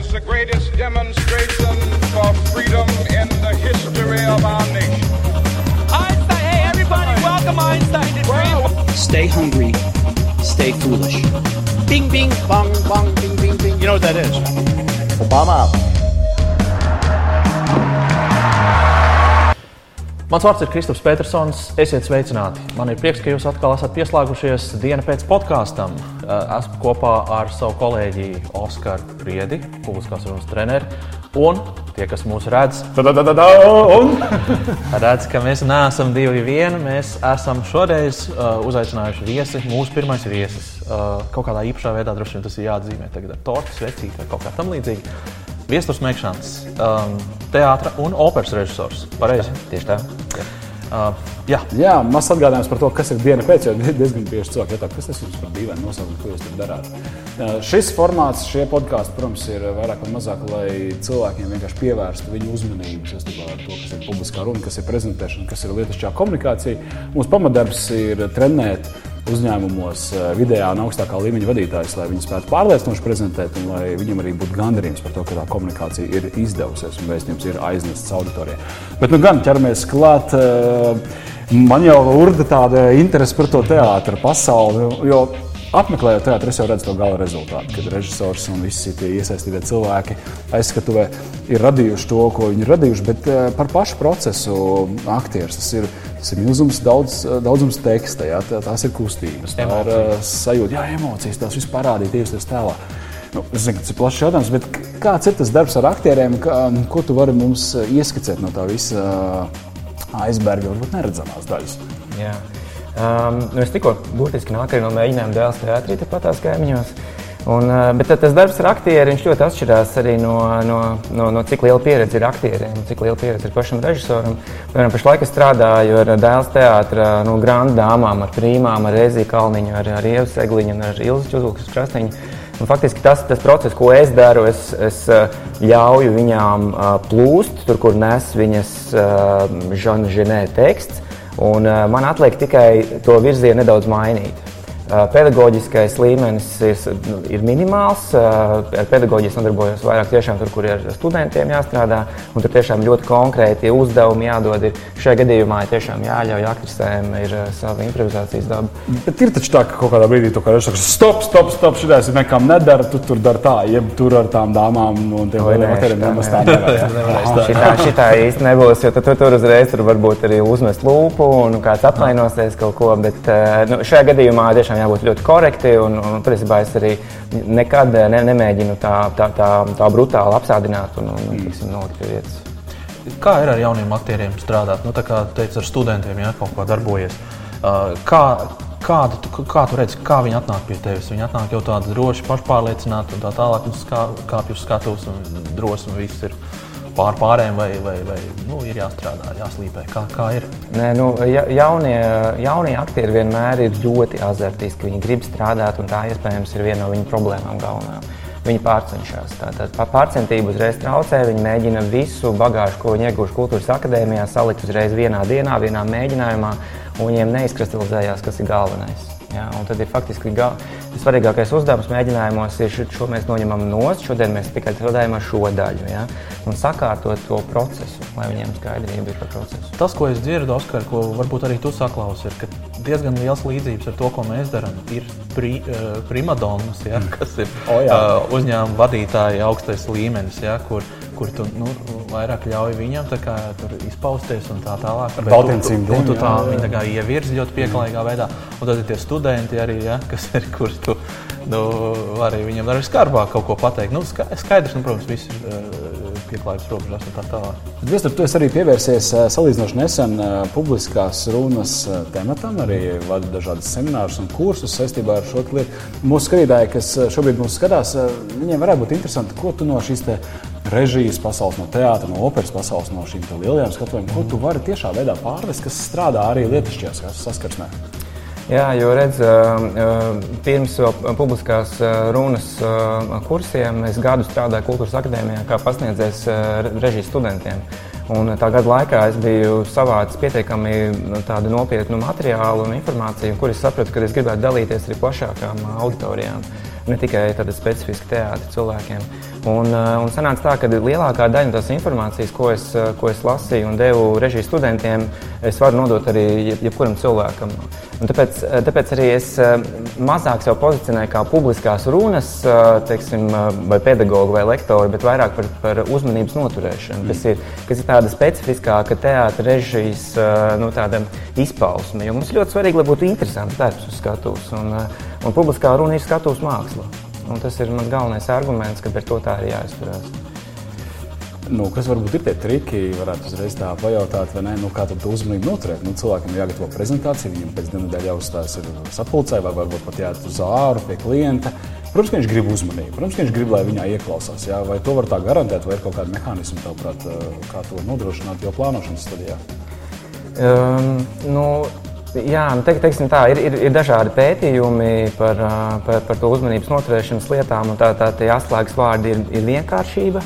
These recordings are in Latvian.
as the greatest demonstration for freedom in the history of our nation. Einstein, hey everybody, welcome Einstein to Dream. Stay hungry, stay foolish. Bing, bing, bong, bong, bing, bing, bing. You know what that is? Obama. Mans vārds ir Kristofers Petersons. Esiet sveicināti. Man ir prieks, ka jūs atkal esat pieslēgušies dienas pēc podkāstam. Esmu kopā ar savu kolēģi Oskaru Priedi, publiskās runas treneri. Un tie, kas mūs redz, redz, ka mēs neesam divi vieni. Mēs esam šoreiz uh, uzaicinājuši viesi, mūsu pirmais viesis. Uh, kaut kādā īpašā veidā droši vien tas ir jāatzīmē tagad ar tortu, svecīti vai kaut kā tam līdzīga. Viestures Mekšāns, um, teātris un operas režisors. Pareizi. Tieši tā. Jā. Uh, jā. Jā, maz atgādājums par to, kas ir diena pēc, jo diezgan bieži cilvēki jautā, kas tas jums par dīvainu nosaukumu, ko jūs tur darāt. Uh, šis formāts, šie podkāsti, protams, ir vairāk vai mazāk, lai cilvēkiem vienkārši pievērstu viņu uzmanību saistībā ar to, kas ir publiskā runa, kas ir prezentēšana, kas ir lietišķā komunikācija. Mūsu pamatdarbs ir trenēt uzņēmumos eh, video un augstākā līmeņa vadītājus, lai viņi spētu pārliecinoši prezentēt un lai viņiem arī būtu gandarījums par to, ka tā komunikācija ir izdevusies un vēstījums ir aiznests auditorijai. Bet nu gan ķeramies klāt. Eh, man jau urda tāda interese par to teātru pasauli, jo apmeklējot teātrus, es jau redzu to gala rezultātu, kad režisors un visi tie iesaistītie cilvēki aizskatuvē ir radījuši to, ko viņi ir radījuši, bet eh, par pašu procesu aktieris tas ir Tas ir milzīgs daudz, daudzums teksta, jā, tās ir kustības, tā ir uh, sajūta, jā, emocijas, tās viss parādīt, iestāties tēlā. Nu, es zinu, tas ir plašs jautājums, bet kāds ir tas darbs ar aktieriem? Kā, ko tu vari mums ieskicēt no tā visa uh, aizberga, varbūt neredzamās daļas? Jā. Um, nu es tikko burtiski nāku no mēģinājuma dēls teātrī, tepat tās kaimiņos. Un, bet tas darbs ar aktieriem ļoti atšķirās arī no, no, no, no cik liela pieredze ir aktieriem, cik liela pieredze ir pašam režisoram. Piemēram, pašlaik es strādāju ar dēls teātrā, no nu, grandu dāmām, ar prīmām, ar Eziju Kalniņu, ar, ar Ievu Segliņu un ar Ilzu Čuzulkas Krastiņu. Un faktiski tas, tas process, ko es daru, es, es ļauju viņām plūst tur, kur nes viņas žana ženē teksts. Un man atliek tikai to virzienu nedaudz mainīt. Pedagoģiskais līmenis ir, nu, ir minimāls. Ar pedagoģiju nodarbojos vairāk tiešām tur, kur ir studentiem jāstrādā. Tur tiešām ļoti konkrēti uzdevumi jādod. Ir. Šajā gadījumā ir tiešām jāļauj aktrisēm ir sava improvizācijas daba. Bet ir taču tā, ka kaut kādā brīdī tu kā režisors stop, stop, stop, šitais nekam nedara, tu tur dari tā, jeb tur ar tām dāmām un tiem materiāliem nemaz tā nevar. šitā, īsti nebūs, jo tu, tu tur uzreiz tur varbūt arī uzmest lūpu un kāds apvainosies kaut ko, bet nu, šajā gadījumā tiešām jābūt ļoti korekti. Un, un patiesībā es arī nekad ne, nemēģinu tā, tā, tā, tā brutāli apsādināt un, un mm. tiksim, nolikt pie vietas. Kā ir ar jauniem aktieriem strādāt? Nu, tā kā teica, ar studentiem ja, kaut ko darbojas. Uh, kā, kādu, tu, kā tu redzi, kā viņi atnāk pie tevis? Viņi atnāk jau tādi droši, pašpārliecināti un tā tālāk, un kāpj uz skatuves un un viss ir pār pārējiem, vai, vai, vai nu, ir jāstrādā, jāslīpē? Kā, kā ir? Nē, nu, ja, jaunie, jaunie aktieri vienmēr ir ļoti azartiski. Viņi grib strādāt, un tā iespējams ir viena no viņu problēmām galvenajām. Viņi pārcenšas. Tātad pārcentība uzreiz traucē. Viņi mēģina visu bagāžu, ko viņi ieguvuši kultūras akadēmijā, salikt uzreiz vienā dienā, vienā mēģinājumā, un viņiem neizkristalizējās, kas ir galvenais. Ja, tad ir faktiski svarīgākais uzdevums mēģinājumos, ir šo mēs noņemam nost. Šodien mēs tikai strādājam ar šo daļu ja, un sakārtot to procesu, lai viņiem skaidrība ir par procesu. Tas, ko es dzirdu, Oskar, ko varbūt arī tu saklausi, ir, ka diezgan liels līdzības ar to, ko mēs darām. Ir pri, uh, primadonnas, ja, kas ir oh, jā. uh, uzņēmuma vadītāji augstais līmenis, ja, kur, kur tu nu, vairāk ļauj viņam kā, izpausties un tā tālāk. Bet tu, tu, tu, tā, viņi tā ievirzi ļoti pieklājīgā veidā. Un tad ir tie studenti arī, ja, kas ir, kurus tu nu, vari viņam arī skarbāk kaut ko pateikt. Nu, skaidrs, nu, protams, viss ir uh, pieklājības robežās un tā tālāk. Viestur, tu arī pievērsies uh, salīdzinoši nesen uh, publiskās runas tematam, arī vada dažādas seminārus un kursus saistībā ar šo lietu. Mūsu skatītāji, kas šobrīd mūs skatās, viņiem varētu būt interesanti, ko tu no šīs režijas pasaules, no teātra, no operas pasaules, no šīm lielajām skatuvēm, ko tu vari tiešā veidā pārvest, kas strādā arī lietišķajās saskarsmē. Jā, jo redz, pirms publiskās runas kursiem es gadu strādāju Kultūras akadēmijā kā pasniedzējs režijas studentiem. Un tā gada laikā es biju savācis pietiekami nu, nopietnu materiālu un informāciju, kur es sapratu, ka es gribētu dalīties arī plašākām auditorijām. Ne tikai tāda specifiska teātris cilvēkiem. Un, uh, un sanāca tā, ka lielākā daļa tās informācijas, ko es, uh, ko es lasīju un devu režijas studentiem, es varu nodot arī jebkuram cilvēkam. Un tāpēc, uh, tāpēc arī es mazāk sev pozicionēju kā publiskās runas, teiksim, vai pedagogu vai lektoru, bet vairāk par, par uzmanības noturēšanu, kas ir, kas ir tāda specifiskāka teātris režijas nu, izpausme. Jo mums ļoti svarīgi, lai būtu interesants darbs uz skatuves, un, un publiskā runa ir skatuves māksla. Un tas ir mans galvenais arguments, ka par to tā ir jāizturās. Nu, kas varbūt ir tie triki, varētu uzreiz tā pajautāt, vai ne? Nu, kā tad uzmanību noturēt? Nu, cilvēkam jāgatavo prezentācija, viņam pēc nedēļas jāuzstājas sapulcē, vai varbūt pat jāiet uz āru pie klienta. Protams, ka viņš grib uzmanību, protams, ka viņš grib, lai viņā ieklausās. Jā? Vai to var tā garantēt, vai ir kaut kāda mehānisma, tavuprāt, kā to nodrošināt jau plānošanas stadijā? Um, nu, Jā, nu, te, teiksim, tā, ir, ir, ir dažādi pētījumi par, par, par to uzmanības noturēšanas lietām. Tā, tā tie atslēgas vārdi ir, ir vienkāršība.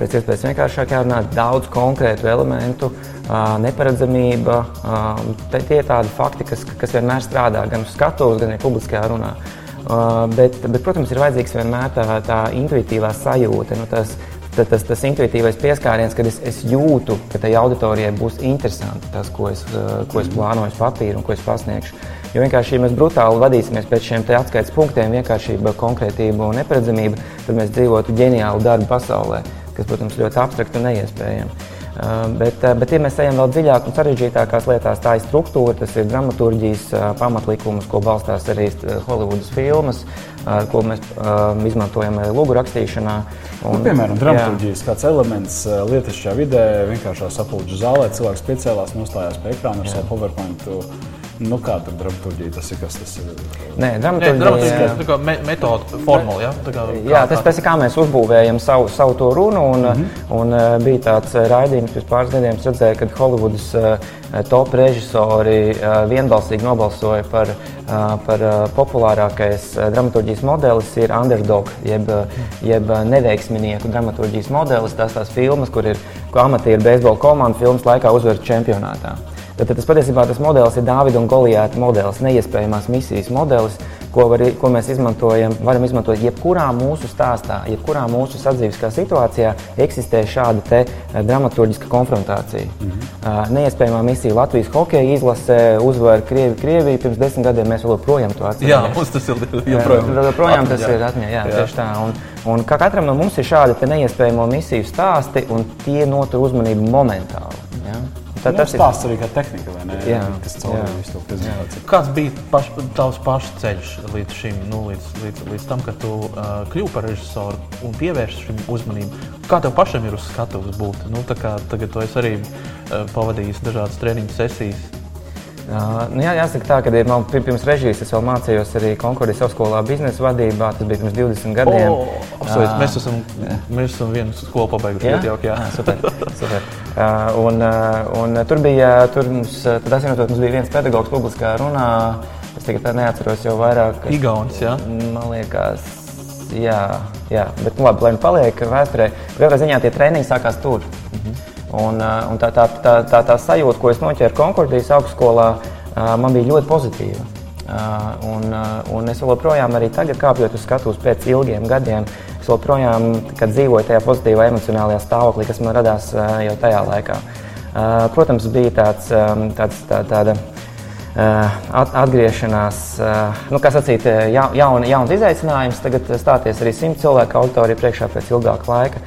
Pēc iespējas vienkāršāk jārunā daudz konkrētu elementu, neparedzamība. Tie ir tādi fakti, kas, kas vienmēr strādā gan uz skatuves, gan arī publiskajā runā. Bet, bet, protams, ir vajadzīgs vienmēr tā, tā intuitīvā sajūta. Nu, tas, tas, tas, tas intuitīvais pieskāriens, kad es, es jūtu, ka tai auditorijai būs interesanti tas, ko es, eh, ko es plānoju uz papīra un ko es pasniegšu. Jo vienkārši, ja mēs brutāli vadīsimies pēc šiem atskaites punktiem, vienkāršība, konkrētība un neparedzamība, tad mēs dzīvotu ģeniālu darbu pasaulē, kas, protams, ļoti abstrakti un neiespējami. Uh, bet, uh, bet, ja mēs ejam vēl dziļāk un sarežģītākās lietās, tā ir struktūra, tas ir dramaturgijas pamatlikums, ko balstās arī Holivudas filmas, ko mēs izmantojam arī lūgu rakstīšanā. Un, nu, piemēram, dramaturgijas kāds elements lietišķā vidē, vienkāršā sapulču zālē, cilvēks piecēlās, nostājās pie ekrāna ar savu PowerPoint Nu, kā tur dramaturgija tas ir? Kas tas ir? Nē, dramaturgija ir kā me metode, formula. Ja? Kā, kā, jā, tas, tas ir kā mēs uzbūvējam savu, savu to runu. Un, mm -hmm. un, un bija tāds raidījums pirms pāris gadiem, kad redzēju, ka Holivudas top režisori vienbalsīgi nobalsoja par, par populārākais dramaturgijas modelis ir underdog, jeb, jeb neveiksminieku dramaturgijas modelis. Tās tās filmas, kur ir amatieru beisbola komanda filmas laikā uzvaras čempionātā. Tad, tad tas patiesībā tas modelis ir Dāvida un Goliāta modelis, neiespējamās misijas modelis, ko, var, ko mēs izmantojam, varam izmantot jebkurā mūsu stāstā, jebkurā mūsu sadzīviskā situācijā eksistē šāda te eh, dramaturgiska konfrontācija. Mm -hmm. Neiespējamā misija Latvijas hokeja izlase uzvar Krievi, Krieviju pirms desmit gadiem. Mēs joprojām to atceramies. Jā, mums tas ir joprojām. Jā, joprojām tas ir atmiņā, jā, jā. tieši tā. Un, un katram no mums ir šādi neiespējamo misiju stāsti, un tie notur uzmanību momentāli. Ja? Tā, nu, tas ir stāsts arī kā tehnika, vai ne? Jā, kas caur visu to prezentāciju. Kāds bija paš, tavs paša ceļš līdz šim, nu, līdz, līdz, līdz tam, kad tu uh, kļuvi par režisoru un pievērsi šim uzmanību? Kā tev pašam ir uz skatuves būt? Nu, kā, tagad tu esi arī uh, pavadījis dažādas treniņu sesijas. Uh, nu jā, jāsaka, tā, ka man pirms režijas es vēl mācījos arī Konkordijas augstskolā biznesa vadībā. Tas bija pirms 20 gadiem. Oh, uh, mēs, esam, mēs esam vienu skolu pabeiguši. Jā, jau jā. super. super. Uh, un, uh, un tur bija, tur mums, tad atcīmredzot, mums bija viens pedagogs publiskā runā. Es tagad neatceros jau vairāk. Igaunis, jā? Man liekas, jā, jā. bet nu, labi, lai nu paliek vēsturē. Katrā ziņā tie treniņi sākās tur. Mm -hmm. Un, uh, un tā, tā, tā, tā, tā sajūta, ko es noķēru Konkordijas augstskolā, uh, man bija ļoti pozitīva. Uh, un, un es joprojām, arī tagad, kāpjot uz skatuves pēc ilgiem gadiem, es joprojām dzīvoju tajā pozitīvā emocionālajā stāvoklī, kas man radās jau tajā laikā. Protams, bija tāds, tāds tā, tāda atgriešanās, nu, kā sacīt, ja, jaun, jauns izaicinājums, tagad stāties arī simt cilvēku auditoriju priekšā pēc ilgāka laika,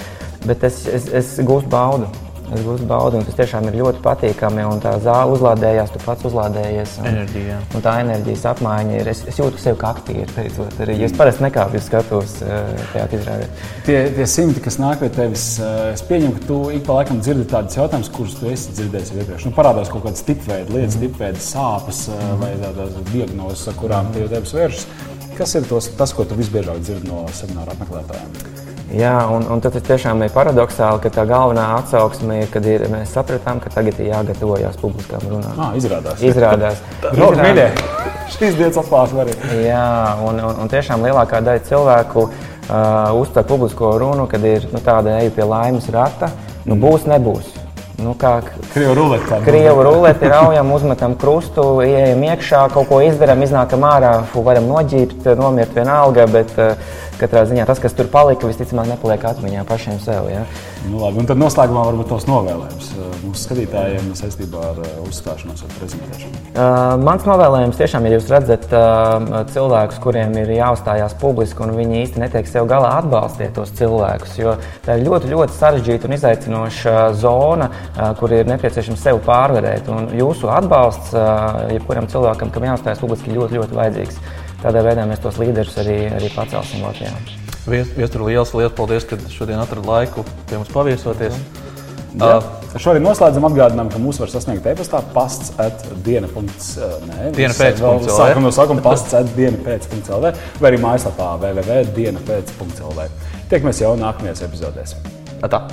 bet es, es, es gūstu baudu. Es gūstu baudi, un tas tiešām ir ļoti patīkami. Un tā zāle uzlādējās, tu pats uzlādējies. Un, enerģija. Un tā enerģijas apmaiņa ir. Es, es jūtu sevi kā aktieris. Teicot, arī, es parasti nekāpju skatos eh, tajā izrādē. Tie, tie simti, kas nāk pie tevis, eh, es pieņemu, ka tu ik pa laikam dzirdi tādus jautājumus, kurus tu esi dzirdējis iepriekš. Nu, parādās kaut kādas tipveida lietas, mm. tipveida sāpes mm. vai tādas diagnozes, ar kurām mm. pie tevis vēršas. Kas ir tos, tas, ko tu visbiežāk dzirdi no semināra apmeklētājiem? Jā, un, un tas tiešām ir paradoxāli, ka tā galvenā atsauksme ir, kad ir, mēs sapratām, ka tagad ir jāgatavojas publiskām runām. Ah, izrādās. Izrādās. izrādās. Šīs dienas atklāsme arī. Jā, un, un, un tiešām lielākā daļa cilvēku uh, uztver publisko runu, kad ir nu, tāda eju pie laimes rata. Nu, būs, nebūs. Nu, kā, Krievu ruleti. Krievu ruleti raujam, uzmetam krustu, ejam iekšā, kaut ko izdarām, iznākam ārā, fu, varam noģīrt, nomirt vienalga, bet uh, katrā ziņā tas, kas tur palika, visticamāk nepaliek atmiņā pašiem sev. Ja? Nu, labi, un tad noslēgumā varbūt tos novēlējums uh, mūsu skatītājiem saistībā ar uh, uzstāšanos vai prezentēšanu. Uh, mans novēlējums tiešām, ja jūs redzat uh, cilvēkus, kuriem ir jāuzstājās publiski un viņi īsti netiek sev galā, atbalstiet tos cilvēkus. Jo tā ir ļoti, ļoti sarežģīta un izaicinoša zona, uh, kur ir nepieciešams sevi pārvarēt. Un jūsu atbalsts uh, jebkuram cilvēkam, kam jāuzstājas publiski, ir ļoti, ļoti vajadzīgs. Tādā veidā mēs tos līderus arī, arī pacelsim Latvijā. Viestur liels, liels paldies, ka šodien atradu laiku pie mums paviesoties. Ja. Uh, Šodien noslēdzam atgādinājumu, ka mūs var sasniegt e-pastā pasts at diena. Nē, diena pēc. Sākam no sākuma pasts at diena pēc.lv vai arī mājaslapā www.dienapēc.lv. Tiekamies jau nākamajās epizodēs. Atā.